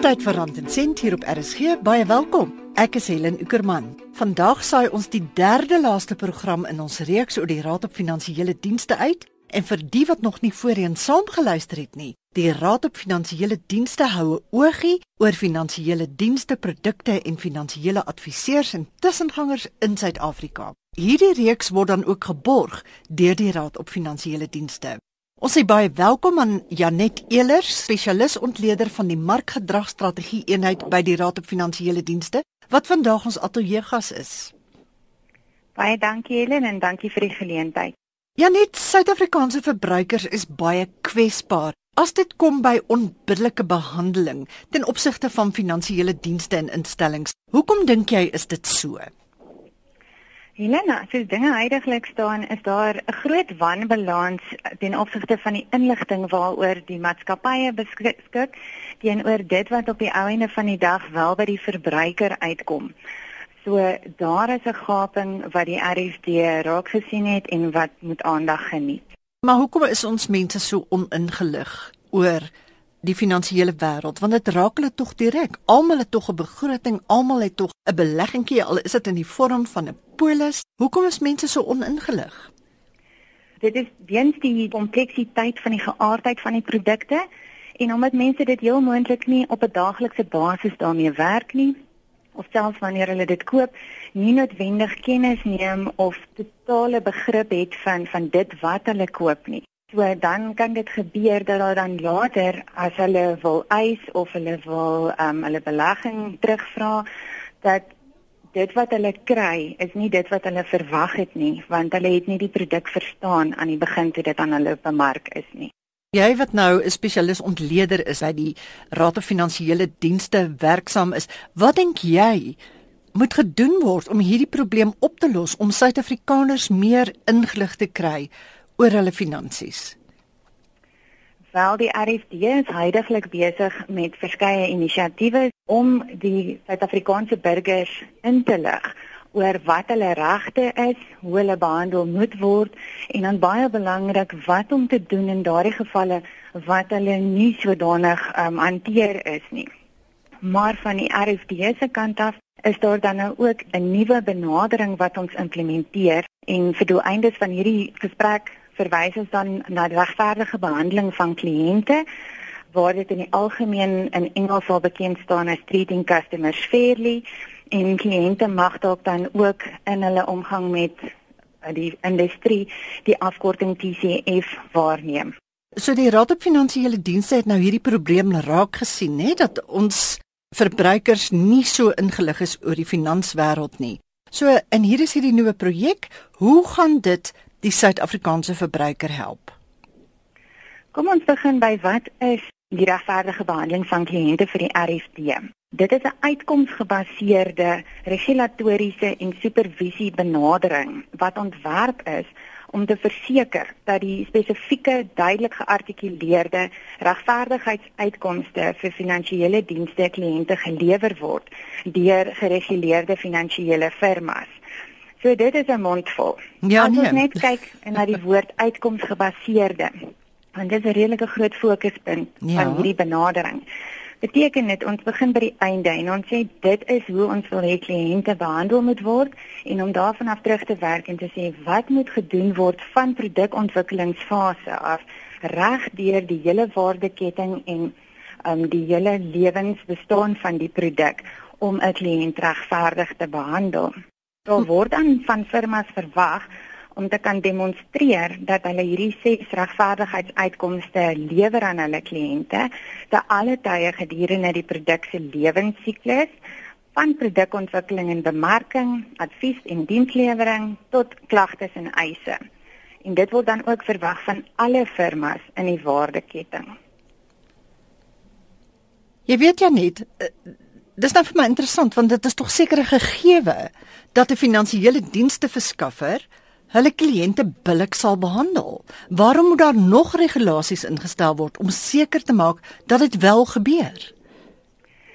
tyd vir Rand en Sent hier op RSG. Baie welkom. Ek is Helen Ukerman. Vandag saai ons die derde laaste program in ons reeks oor die Raad op Finansiële Dienste uit. En vir die wat nog nie voorheen saamgeluister het nie, die Raad op Finansiële Dienste hou 'n oogie oor finansiële dienste, produkte en finansiële adviseurs en tussengangers in Suid-Afrika. Hierdie reeks word dan ook geborg deur die Raad op Finansiële Dienste. Ons sê baie welkom aan Janet Elers, spesialis ontleder van die markgedragstrategie eenheid by die Raad op Finansiële Dienste, wat vandag ons ateljee gas is. Baie dankie Helen en dankie vir die geleentheid. Janet, Suid-Afrikaanse verbruikers is baie kwesbaar as dit kom by onbillike behandeling ten opsigte van finansiële dienste en instellings. Hoekom dink jy is dit so? Helena, soos dinge heidaglik staan, is daar 'n groot wanbalans ten opsigte van die inligting waaroor die maatskappye beskik teenoor dit wat op die ou einde van die dag wel by die verbruiker uitkom. So daar is 'n gaping wat die RFD raak gesien het en wat moet aandag geniet. Maar hoekom is ons mense so oningelig oor die finansiële wêreld want dit raak hulle tog direk. Almal het tog 'n begroting, almal het tog 'n beleggingkie al is dit in die vorm van 'n polis. Hoekom is mense so oningelig? Dit is weens die kompleksiteit van die geaardheid van die produkte en omdat mense dit heel moontlik nie op 'n daaglikse basis daarmee werk nie of selfs wanneer hulle dit koop, nie noodwendig kennis neem of totale begrip het van van dit wat hulle koop nie. So dan kan dit gebeur dat daar dan later as hulle wil eis of hulle wil ehm um, hulle belegging terugvra dat dit wat hulle kry is nie dit wat hulle verwag het nie want hulle het nie die produk verstaan aan die begin toe dit aan hulle bemark is nie. Jy wat nou 'n spesialis ontleder is by die Raad van Finansiële Dienste werksaam is, wat dink jy moet gedoen word om hierdie probleem op te los om Suid-Afrikaners meer ingelig te kry oor hulle finansies? Wel die RFD is heidaglik besig met verskeie inisiatiewe om die Suid-Afrikaanse burgers in te lig oor wat hulle regte is, hoe hulle behandel moet word en dan baie belangrik wat om te doen in daardie gevalle wat hulle nie sodanig um, hanteer is nie. Maar van die RFD se kant af is daar dan nou ook 'n nuwe benadering wat ons implementeer en vir doeleindes van hierdie gesprek verwys ons dan na die regverdige behandeling van kliënte waar dit in die algemeen in Engels sal bekend staan as treating customers fairly en kliënte mag dalk dan ook in hulle omgang met uh, die industrie die afkorting TCF waarneem. So die Raad op Finansiële Dienste het nou hierdie probleem raak gesien, hè, dat ons verbruikers nie so ingelig is oor die finanswêreld nie. So en hier is hierdie nuwe projek, hoe gaan dit die Suid-Afrikaanse verbruiker help? Kom ons begin by wat is die regverdige behandeling van kliënte vir die RFD? Dit is 'n uitkomsgebaseerde regulatoriese en supervisie benadering wat ontwerp is om te verseker dat die spesifieke duidelik geartikuleerde regverdigheidsuitkomste vir finansiële dienste kliënte gelewer word deur gereguleerde finansiële firmas. So dit is 'n mondvol. Ja, As nee. ons net kyk na die woord uitkomsgebaseerde, want dit is 'n redelike groot fokuspunt Ja. van hierdie benadering. Beteken dit ons begin by die einde en ons sê dit is hoe ons wil hê kliënte behandel moet word en om daarvan af terug te werk en te sê wat moet gedoen word van produkontwikkelingsfase af reg deur die hele waardeketting en um die hele lewensbestaan van die produk om 'n kliënt regverdig te behandel. Daar word dan van firmas verwag om te kan demonstreer dat hulle hierdie ses regverdigheidsuitkomste lewer aan hulle kliënte te alle tye gedurende die produk se lewensiklus van produkontwikkeling en bemarking, advies en dienslewering tot klagtes en eise. En dit word dan ook verwag van alle firmas in die waardeketting. Jy weet ja net, eh, dis nou vir my interessant want dit is tog sekere gegewe dat 'n finansiële dienste verskaffer hulle kliënte billik sal behandel. Waarom moet daar nog regulasies ingestel word om seker te maak dat dit wel gebeur?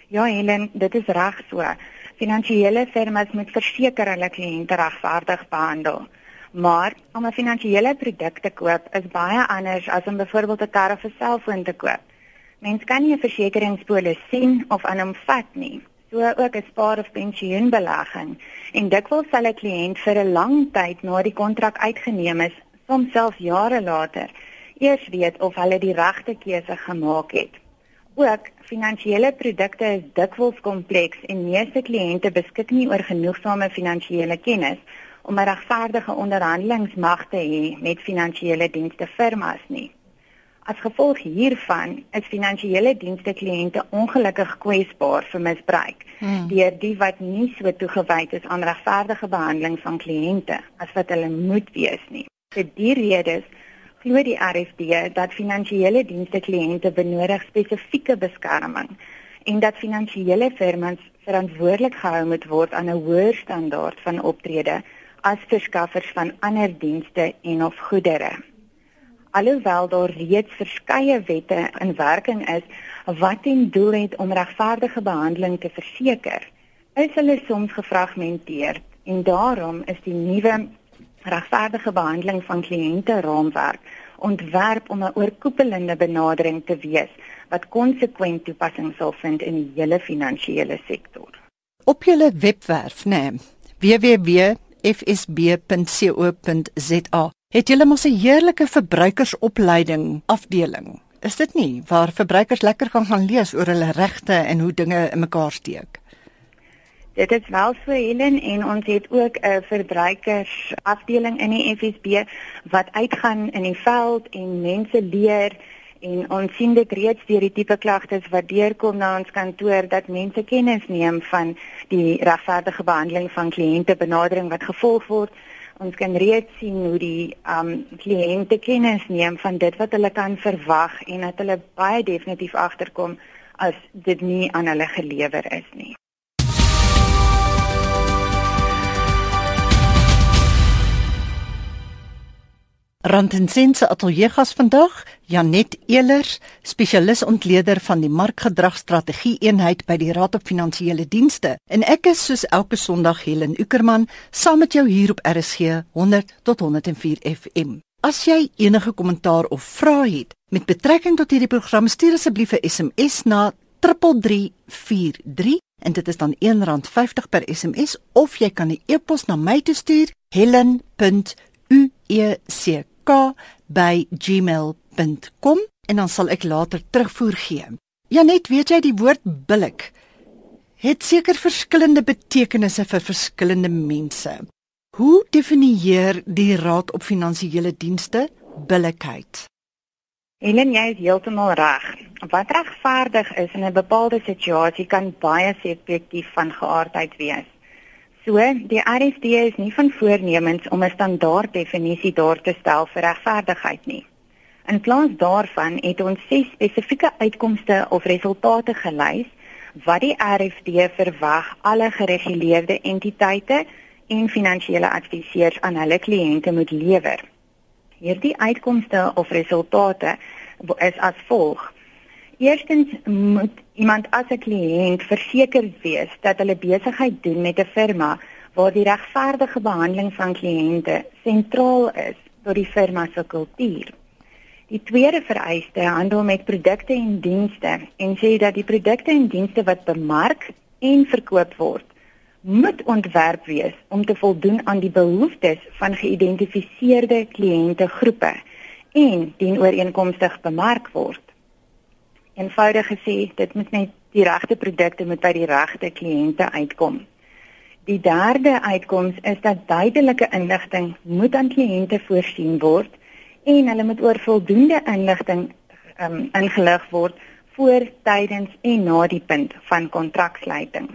Ja, Helen, dit is reg so. Finansiële firmas moet verseker hulle kliënte regverdig behandel. Maar om 'n finansiële produk te koop is baie anders as om byvoorbeeld 'n kar of 'n selfoon te koop. Mens kan nie 'n versekeringspolis sien of aan hom vat nie. So ook 'n spaar of pensioenbelegging en dikwels sal 'n kliënt vir 'n lang tyd na die kontrak uitgeneem is, soms selfs jare later, eers weet of hulle die regte keuse gemaak het. Ook finansiële produkte is dikwels kompleks en meeste kliënte beskik nie oor genoegsame finansiële kennis om 'n regverdige onderhandelingsmag te hê met finansiële dienste firmas nie. As gevolg hiervan is finansiële dienste kliënte ongelukkig kwesbaar vir misbruik hmm. deur die wat nie so toegewyd is aan regverdige behandeling van kliënte as wat hulle moet wees nie. Vir die redes glo die RFD dat finansiële dienste kliënte benodig spesifieke beskerming en dat finansiële firmas verantwoordelik gehou moet word aan 'n hoër standaard van optrede as verskaffers van ander dienste en of goedere. Alhoewel daar reeds verskeie wette in werking is wat ten doel het om regverdige behandeling te verseker, is hulle soms gefragmenteer en daarom is die nuwe regverdige behandeling van kliënte raamwerk ontwerp om 'n oorkoepelende benadering te wees wat konsekwent toepassing sal vind in die hele finansiële sektor. Op julle webwerf, né, nee, www.fsb.co.za, het julle mos 'n heerlike verbruikersopleiding afdeling. Is dit nie waar verbruikers lekker kan gaan lees oor hulle regte en hoe dinge in mekaar steek? Dit is wel so Helen en ons het ook 'n verbruikers afdeling in die FSB wat uitgaan in die veld en mense leer en ons sien dit reeds deur die tipe klagtes wat deurkom na ons kantoor dat mense kennis neem van die regverdige behandeling van kliënte benadering wat gevolg word. Ons kan reeds sien hoe die um kliënte kennis neem van dit wat hulle kan verwag en dat hulle baie definitief agterkom as dit nie aan hulle gelewer is nie. Randensense ateljeegas vandag, Janet Elers, spesialis ontleder van die markgedragstrategie eenheid by die Raad op Finansiële Dienste. En ek is soos elke Sondag Helen Ukerman, saam met jou hier op RSG 100 tot 104 FM. As jy enige kommentaar of vrae het met betrekking tot hierdie program, stuur asseblief 'n SMS na 3343 en dit is dan R1.50 per SMS of jy kan 'n e-pos na my toe stuur helen.uec k@gmail.com en dan sal ek later terugvoer gee. Ja net weet jy die woord billik het seker verskillende betekenisse vir verskillende mense. Hoe definieer die Raad op Finansiële Dienste billikheid? Helen, jy is heeltemal reg. Wat regverdig is in 'n bepaalde situasie kan baie subjektief van geaardheid wees. So, die RSD is nie van voornemens om 'n standaard definisie daar te stel vir regverdigheid nie. In plaas daarvan het ons ses spesifieke uitkomste of resultate gelys wat die RSD verwag alle gereguleerde entiteite en finansiële adviseurs aan hulle kliënte moet lewer. Hierdie uitkomste of resultate is as volg: Eerstens moet iemand as 'n kliënt verseker wees dat hulle besigheid doen met 'n firma waar die regverdige behandeling van kliënte sentraal is tot die firma se kultuur. Die tweede vereiste handel met produkte en dienste en sê dat die produkte en dienste wat bemark en verkoop word moet ontwerp wees om te voldoen aan die behoeftes van geïdentifiseerde kliëntegroepe en dien ooreenkomstig bemark word. Eenvoudig gesê, dit moet net die regte produkte met by die regte kliënte uitkom. Die derde uitkoms is dat duidelike inligting moet aan kliënte voorsien word en hulle moet oor voldoende inligting um, ingelig word voor, tydens en na die punt van kontraksluiting.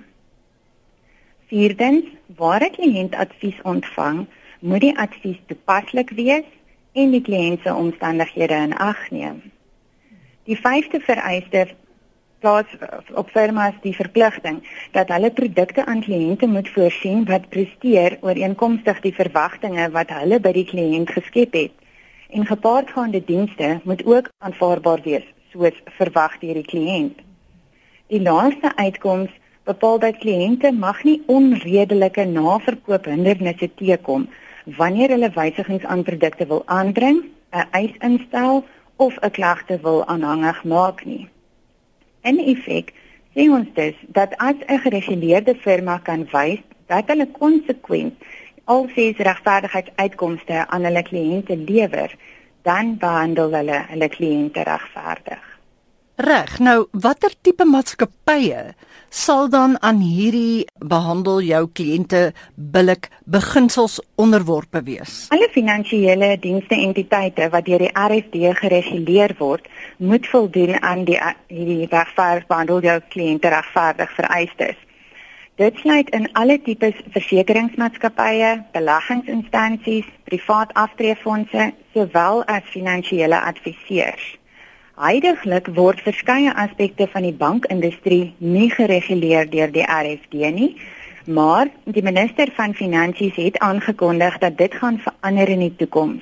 Vierdens, waar 'n kliënt advies ontvang, moet die advies toepaslik wees en die kliënt se omstandighede in ag neem. Die vyfde vereiste plaas op firmas die verpligting dat hulle produkte aan kliënte moet voorsien wat presteer ooreenkomstig die verwagtinge wat hulle by die kliënt geskep het. En gepaardgaande dienste moet ook aanvaarbaar wees soos verwag deur die kliënt. Die laaste uitkoms bepaal dat kliënte mag nie onredelike naverkoop hindernisse teekom wanneer hulle wysigings aan produkte wil aandring, 'n eis instel of 'n klagte wil aanhangig maak nie. In effek sê ons dus dat as 'n gereguleerde firma kan wys dat hulle konsekwent al ses regverdigheidsuitkomste aan hulle kliënte lewer, dan behandel hulle hulle kliënte regverdig. Reg. Nou, watter tipe maatskappye sal dan aan hierdie behandel jou kliënte billik beginsels onderworpe wees? Alle finansiële dienste entiteite wat deur die RFD gereguleer word, moet voldoen aan die hierdie regverdig behandel jou kliënte regverdig vereistes. Dit sluit in alle tipes versekeringsmaatskappye, beleggingsinstansies, privaat aftreefondse, sowel as finansiële adviseurs. Heidiglik word verskeie aspekte van die bankindustrie nie gereguleer deur die RFD nie, maar die minister van Finansies het aangekondig dat dit gaan verander in die toekoms.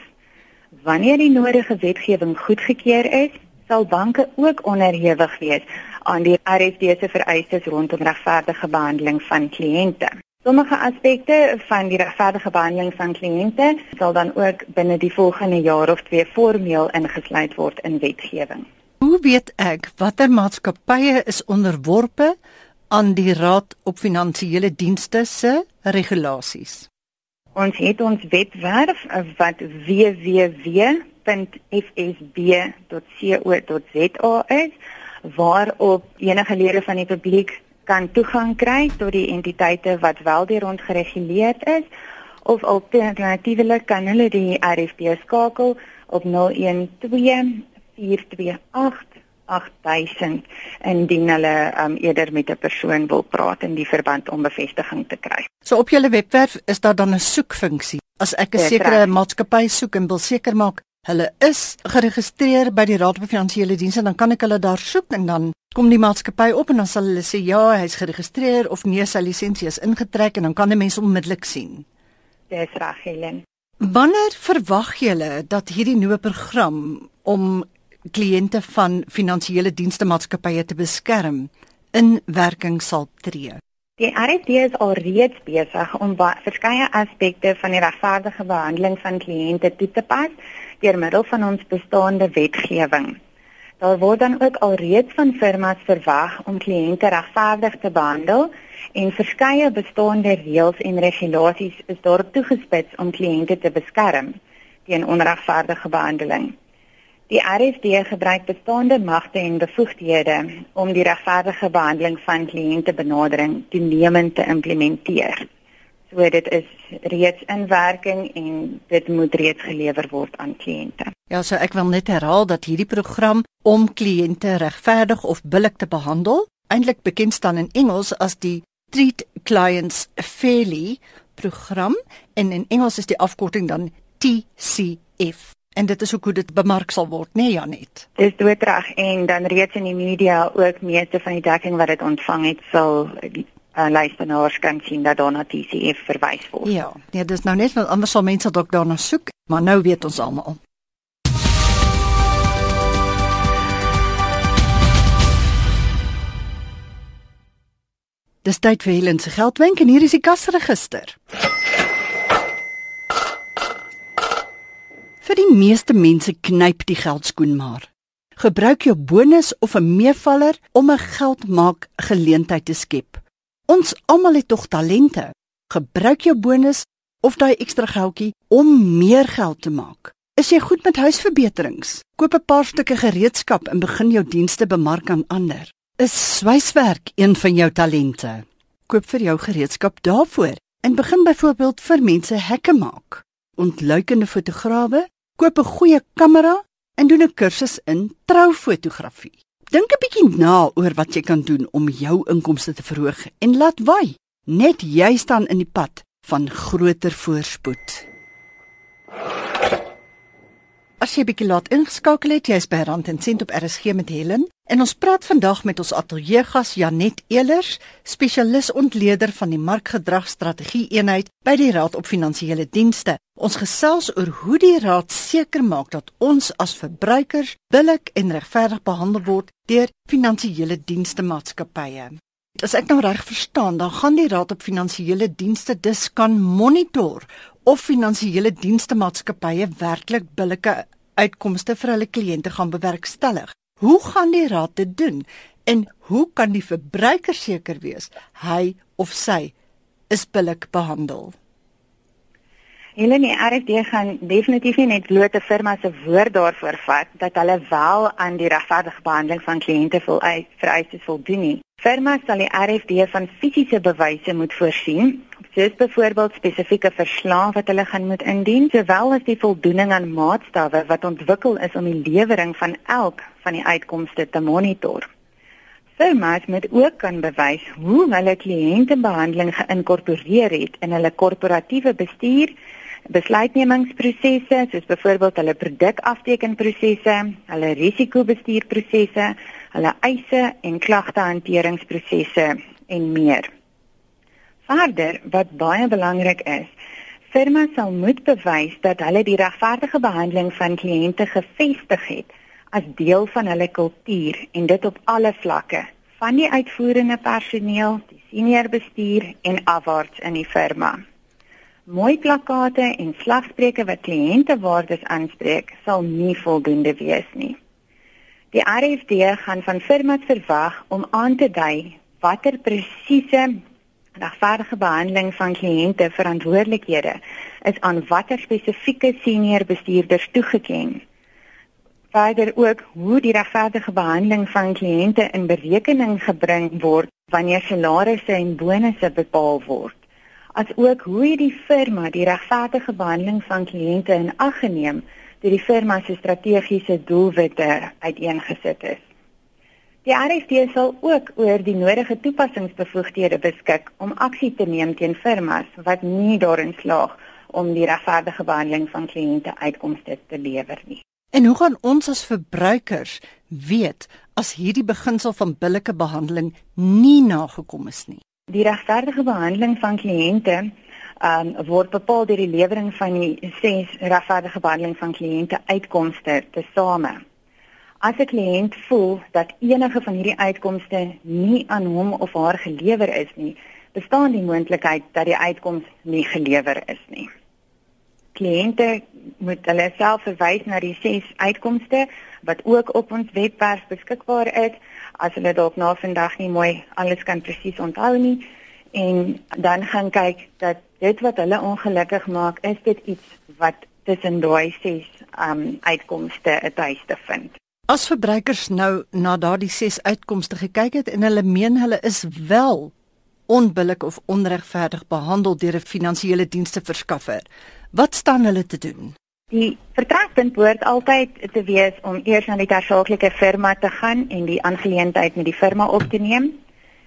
Wanneer die nodige wetgewing goedgekeur is, sal banke ook onderhewig wees aan die RFD se vereistes rondom regverdige behandeling van kliënte. Sommige aspekte van die regverdige behandeling van kliënte sal dan ook binne die volgende jaar of twee formeel ingesluit word in wetgewing. Hoe weet ek watter maatskappye is onderworpe aan die Raad op Finansiële Dienste se regulasies? Ons het ons wetwerf wat www.fsb.co.za is waarop enige lede van die publiek kan toegang kry tot die entiteite wat wel deur ons gereguleer is of alternatiefelik kan hulle die RFB skakel op 012 428 8000 indien hulle um, eerder met 'n persoon wil praat in die verband om bevestiging te kry. So op julle webwerf is daar dan 'n soekfunksie. As ek 'n sekere maatskappy soek en wil seker maak hulle is geregistreer by die Raad van Finansiële Dienste, dan kan ek hulle daar soek en dan kom die maatskappy op en dan sal hulle sê ja, hy's geregistreer of nee, sy lisensie is ingetrek en dan kan 'n mens onmiddellik sien. Dis reg, Helen. Wanneer verwag julle dat hierdie nuwe program om kliënte van finansiële dienste maatskappye te beskerm in werking sal tree? Die RFD is alreeds besig om verskeie aspekte van die regverdige behandeling van kliënte toe te pas deur middel van ons bestaande wetgewing. Daar word dan ook alreeds van firmas verwag om kliënte regverdig te behandel en verskeie bestaande reëls en regulasies is daarop toegespits om kliënte te beskerm teen onregverdige behandeling. Die RFD gebruik bestaande magte en bevoegdhede om die regverdige behandeling van kliënte benadering toenemend te implementeer. So dit is reeds in werking en dit moet reeds gelewer word aan kliënte. Ja, so ek wil net herhaal dat hierdie program om kliënte regverdig of billik te behandel, eintlik bekend staan in Engels as die Treat Clients Fairly program en in Engels is die afkorting dan TCF. En dit is ook hoe dit bemark sal word, nee Janet. Dis doodreg en dan reeds in die media ook meeste van die dekking wat dit ontvang het sal uh, luisteraars kan sien dat daarna TCF verwys word. Ja, nee, dis nou net want anders sal mense dalk daarna soek, maar nou weet ons almal. Dis tyd vir Helen se geldwenk en hier is die kasregister. Vir die meeste mense knyp die geldskoen maar. Gebruik jou bonus of 'n meevaller om 'n geldmaak geleentheid te skep. Ons almal het tog talente. Gebruik jou bonus of daai ekstra geldjie om meer geld te maak. Is jy goed met huisverbeterings? Koop 'n paar stukke gereedskap en begin jou dienste bemark aan ander. Is swyswerk een van jou talente? Koop vir jou gereedskap daarvoor en begin byvoorbeeld vir mense hekke maak. Ontluikende fotograwe, koop 'n goeie kamera en doen 'n kursus in troufotografie. Dink 'n bietjie na oor wat jy kan doen om jou inkomste te verhoog en laat waai. Net jy staan in die pad van groter voorspoed. As jy bietjie laat ingeskakel het, jy's by Rand en Sent op RSG met Helen en ons praat vandag met ons ateljeegas Janet Elers, spesialis ontleder van die markgedragstrategie eenheid by die Raad op Finansiële Dienste. Ons gesels oor hoe die raad seker maak dat ons as verbruikers billik en regverdig behandel word deur finansiële dienste maatskappye. As ek nou reg verstaan, dan gaan die Raad op Finansiële Dienste dus kan monitor of finansiële dienste maatskappye werklik billike uitkomste vir hulle kliënte gaan bewerkstellig. Hoe gaan die raad dit doen En hoe kan die verbruiker seker wees hy of sy is billik behandel? Helene RFD gaan definitief nie net blote firma se woord daarvoor vat dat hulle wel aan die regverdige behandeling van kliënte vol vereistes voldoen nie. Firmas sal die RFD van fisiese bewyse moet voorsien, soos byvoorbeeld spesifieke verslae wat hulle gaan moet indien, sowel as die voldoening aan maatstawwe wat ontwikkel is om die lewering van elk van die uitkomste te monitor. Firmas moet ook kan bewys hoe hulle kliëntebehandeling geïnkorporeer het in hulle korporatiewe bestuur besluitnemingsprosesse soos byvoorbeeld hulle produkaftekenprosesse, hulle risikobestuurprosesse, hulle eise en klagtehanteringsprosesse en meer. Verder, wat baie belangrik is, firmas sal moet bewys dat hulle die regverdige behandeling van kliënte gevestig het as deel van hulle kultuur en dit op alle vlakke, van die uitvoerende personeel, die senior bestuur en afwaarts in die firma. Mooi plakkate en slagspreuke wat kliëntewaardes aanspreek, sal nie voldoende wees nie. Die RFD gaan van firmas verwag om aan te dui watter presiese regverdige behandeling van kliënte verantwoordelikhede is aan watter spesifieke senior bestuurders toegeken. Verder ook hoe die regverdige behandeling van kliënte in berekening gebring word wanneer salarisse en bonusse bepaal word as ook hoe hierdie firma die regverdige behandeling van kliënte in ag geneem deur die firma se strategiese doelwitte uiteengesit is. Die RFD sal ook oor die nodige toepassingsbevoegdhede beskik om aksie te neem teen firmas wat nie daarin slaag om die regverdige behandeling van kliënte uitkomste te lewer nie. En hoe gaan ons as verbruikers weet as hierdie beginsel van billike behandeling nie nagekom is nie? Die regverdige behandeling van kliënte um, word bepaal deur die lewering van die ses regverdige behandeling van kliënte uitkomste tesame. As 'n kliënt voel dat enige van hierdie uitkomste nie aan hom of haar gelewer is nie, bestaan die moontlikheid dat die uitkoms nie gelewer is nie. Kliënte moet hulle self verwys na die ses uitkomste wat ook op ons webwerf beskikbaar is as hulle dalk na vandag nie mooi alles kan presies onthou nie en dan gaan kyk dat dit wat hulle ongelukkig maak is dit iets wat tussen daai ses um uitkomste 'n tuiste vind. As verbruikers nou na daardie ses uitkomste gekyk het en hulle meen hulle is wel onbillik of onregverdig behandel deur 'n finansiële dienste verskaffer, wat staan hulle te doen? Die vertrekpunt behoort altyd te wees om eers na die tersaaklike firma te gaan en die aangeleentheid met die firma op te neem.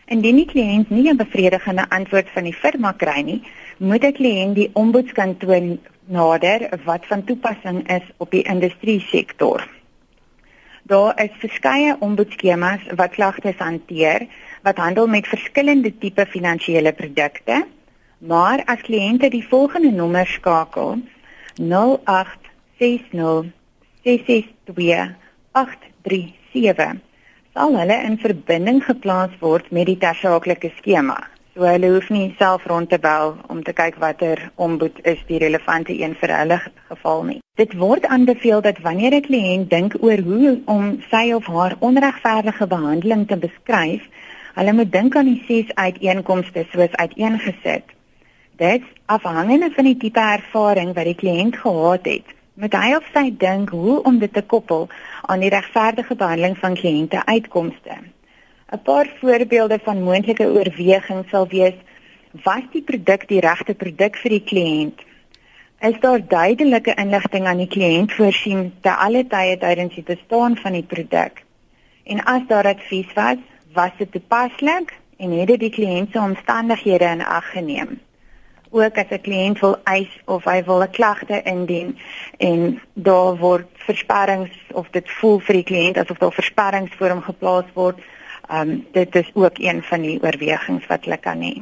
Indien die kliënt nie 'n bevredigende antwoord van die firma kry nie, moet die kliënt die ombudskantoor nader wat van toepassing is op die industrie sektor. Daar is verskeie ombudsskemas wat klagtes hanteer wat handel met verskillende tipe finansiële produkte. Maar as kliënte die volgende nommer skakel, 0860662837 sal hulle in verbinding geplaas word met die tersaaklike skema. So hulle hoef nie self rond te bel om te kyk watter ombud is die relevante een vir hulle geval nie. Dit word aanbeveel dat wanneer 'n kliënt dink oor hoe om sy of haar onregverdige behandeling te beskryf, hulle moet dink aan die ses uiteenkomste soos uiteengesit dit afhangende van die tipe ervaring wat die kliënt gehad het. Moet hy of sy dink hoe om dit te koppel aan die regverdige behandeling van kliënte uitkomste. 'n Paar voorbeelde van moontlike oorwegings sal wees: was die produk die regte produk vir die kliënt? Is daar duidelike inligting aan die kliënt voorsien te alle tye tydens die bestaan van die produk? En as daar advies was, was dit toepaslik en het dit die kliënt se omstandighede in ag geneem? Ook as 'n kliënt wil eis of hy wil 'n klagte indien en daar word versperrings of dit voel vir die kliënt asof daar versperrings voor hom geplaas word, ehm um, dit is ook een van die oorwegings wat hulle kan hê.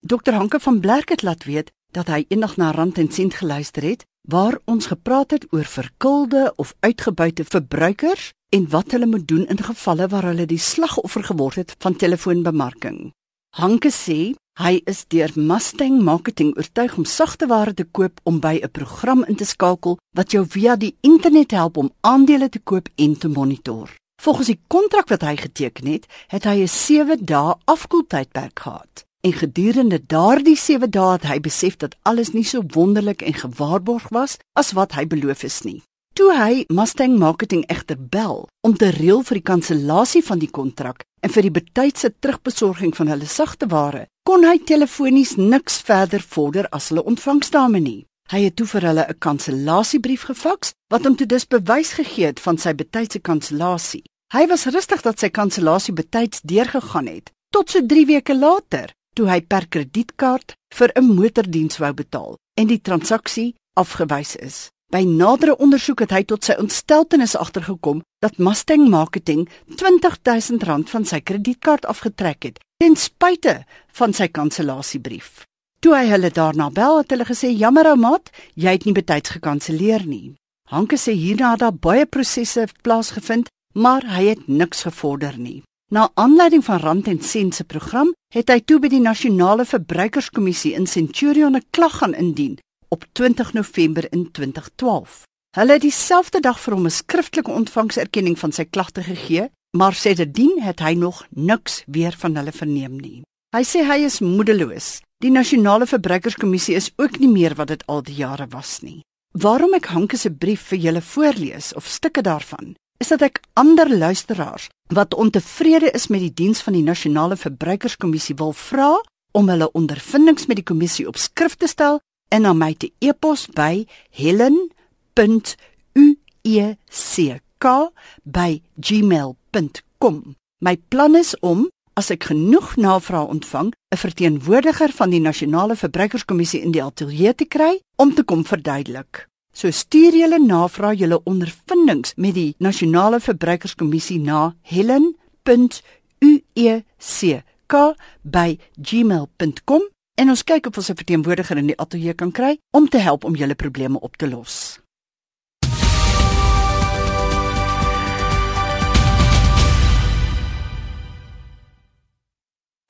Dr Hanke van Blerk het laat weet dat hy eendag na Rand en Sent geluister het waar ons gepraat het oor verkulde of uitgebuite verbruikers en wat hulle moet doen in gevalle waar hulle die slagoffer geword het van telefoonbemarking. Hanke sê hy is deur Mustang Marketing oortuig om sagte ware te koop om by 'n program in te skakel wat jou via die internet help om aandele te koop en te monitor. Volgens die kontrak wat hy geteken het, het hy 'n 7 dae afkoeltydperk gehad. En gedurende daardie 7 dae het hy besef dat alles nie so wonderlik en gewaarborg was as wat hy beloof is nie. Toe hy Mustang Marketing egter bel om te reël vir die kansellasie van die kontrak en vir die betydse terugbesorging van hulle sagte ware, kon hy telefonies niks verder vorder as hulle ontvangsdame nie. Hy het toe vir hulle 'n kansellasiebrief gefaks wat hom toe dus bewys gegee het van sy betydse kansellasie. Hy was rustig dat sy kansellasie betyds deurgegaan het, tot so 3 weke later, toe hy per kredietkaart vir 'n motordiens wou betaal en die transaksie afgewys is. By nadere ondersoek het hy tot sy ontsteltenis agtergekom dat Mustang Marketing R20000 van sy kredietkaart afgetrek het ten spyte van sy kansellasiebrief. Toe hy hulle daarna bel, het hulle gesê: "Jammer ou maat, jy het nie betyds gekanselleer nie." Hanke sê hierna het daar baie prosesse plaasgevind, maar hy het niks gevorder nie. Na aanleiding van Rand en Sent se program, het hy toe by die Nasionale Verbruikerskommissie in Centurion 'n klag gaan indien op 20 November in 2012. Hulle het dieselfde dag vir hom 'n skriftelike ontvangserkenning van sy klagte gegee, maar sedertdien het hy nog niks weer van hulle verneem nie. Hy sê hy is moedeloos. Die nasionale verbruikerskommissie is ook nie meer wat dit al die jare was nie. Waarom ek Hanke se brief vir julle voorlees of stukke daarvan, is dat ek ander luisteraars wat ontevrede is met die diens van die nasionale verbruikerskommissie wil vra om hulle ondervindings met die kommissie op skrift te stel en na my te e-pos by helen.uecka@gmail.com. My plan is om as ek genoeg navrae ontvang, 'n verteenwoordiger van die nasionale verbruikerskommissie in die ateljee te kry om te kom verduidelik. So stuur julle navrae julle ondervindings met die nasionale verbruikerskommissie na helen.uecka@gmail.com en ons kyk of ons 'n verteenwoordiger in die ateljee kan kry om te help om julle probleme op te los.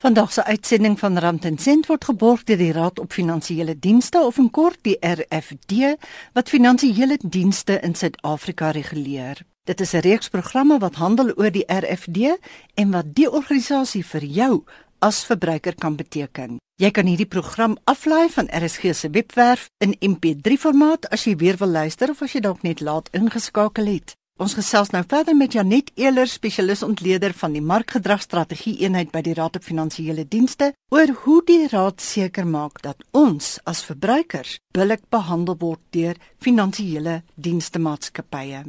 Vandag se uitsending van Rand en Sent word geborg deur die Raad op Finansiële Dienste of in kort die RFD wat finansiële dienste in Suid-Afrika reguleer. Dit is 'n reeks programme wat handel oor die RFD en wat die organisasie vir jou as verbruiker kan beteken. Jy kan hierdie program aflaai van RSG se webwerf in MP3 formaat as jy weer wil luister of as jy dalk net laat ingeskakel het. Ons gesels nou verder met Janet Eler, spesialis ontleder van die markgedragstrategie eenheid by die Raad op Finansiële Dienste, oor hoe die raad seker maak dat ons as verbruikers billik behandel word deur finansiële dienste maatskappye.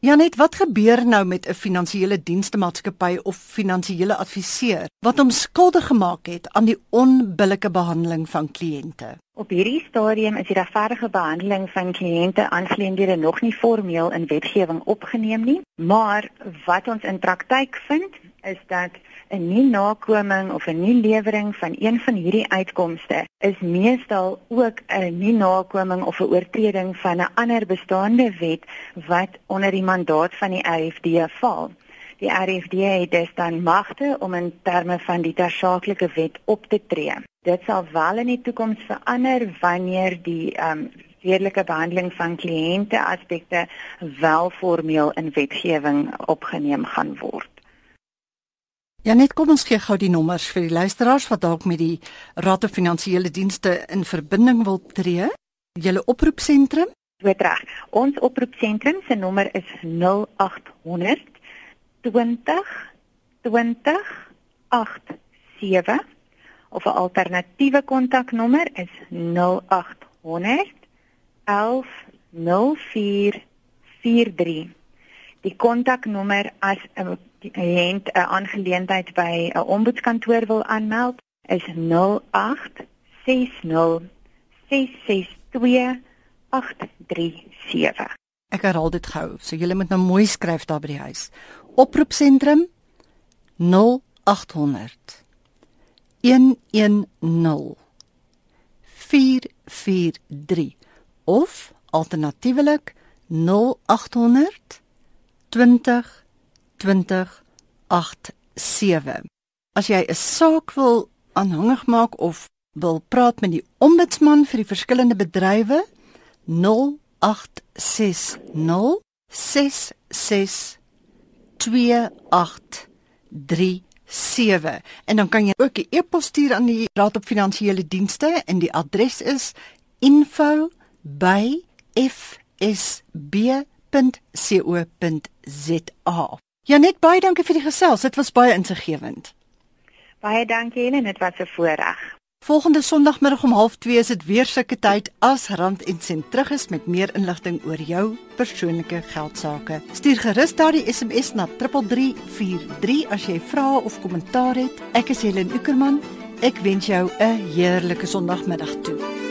Janet, wat gebeur nou met 'n finansiële dienstemaatskappy of finansiële adviseur wat hom skuldig gemaak het aan die onbillike behandeling van kliënte? Op hierdie stadium is die regverdige behandeling van kliënte aangeleenthede nog nie formeel in wetgewing opgeneem nie, maar wat ons in praktyk vind is dat 'n nie nakoming of 'n nie lewering van een van hierdie uitkomste is meestal ook 'n nie nakoming of 'n oortreding van 'n ander bestaande wet wat onder die mandaat van die RFD val. Die RFD het dus dan magte om in terme van die tersaaklike wet op te tree. Dit sal wel in die toekoms verander wanneer die ehm um, redelike behandeling van kliënte aspekte wel formeel in wetgewing opgeneem gaan word. Ja net kom ons gee gou die nommers vir die luisteraars wat dalk met die Raad van Finansiële Dienste in verbinding wil tree. Julle oproepsentrum? Dit reg. Ons oproepsentrum se nommer is 0800 20 20 87 of 'n alternatiewe kontaknommer is 0800 11 04 43. Die kontaknommer as 'n kliënt 'n aangeleentheid by 'n ombudskantoor wil aanmeld is 08 60 662 837. Ek herhaal dit gou, so julle moet nou mooi skryf daar by die huis. Oproepsentrum 0800 110 443 of alternatiefelik 0800 20 2087. As jy 'n saak wil aanhangig maak of wil praat met die ombudsman vir die verskillende bedrywe 0860 66 2837 en dan kan jy ook 'n e-pos stuur aan die Raad op Finansiële Dienste en die adres is info@fsb.co.za. Janet, baie dankie vir die gesels. Dit was baie insiggewend. Baie dankie en dit was 'n voorreg. Volgende Sondagmiddag om 12:30 is dit weer sulke tyd as Rand en Sent terug is met meer inligting oor jou persoonlike geldsaake. Stuur gerus daardie SMS na 3343 as jy vrae of kommentaar het. Ek is Helen Ukerman. Ek wens jou 'n heerlike Sondagmiddag toe.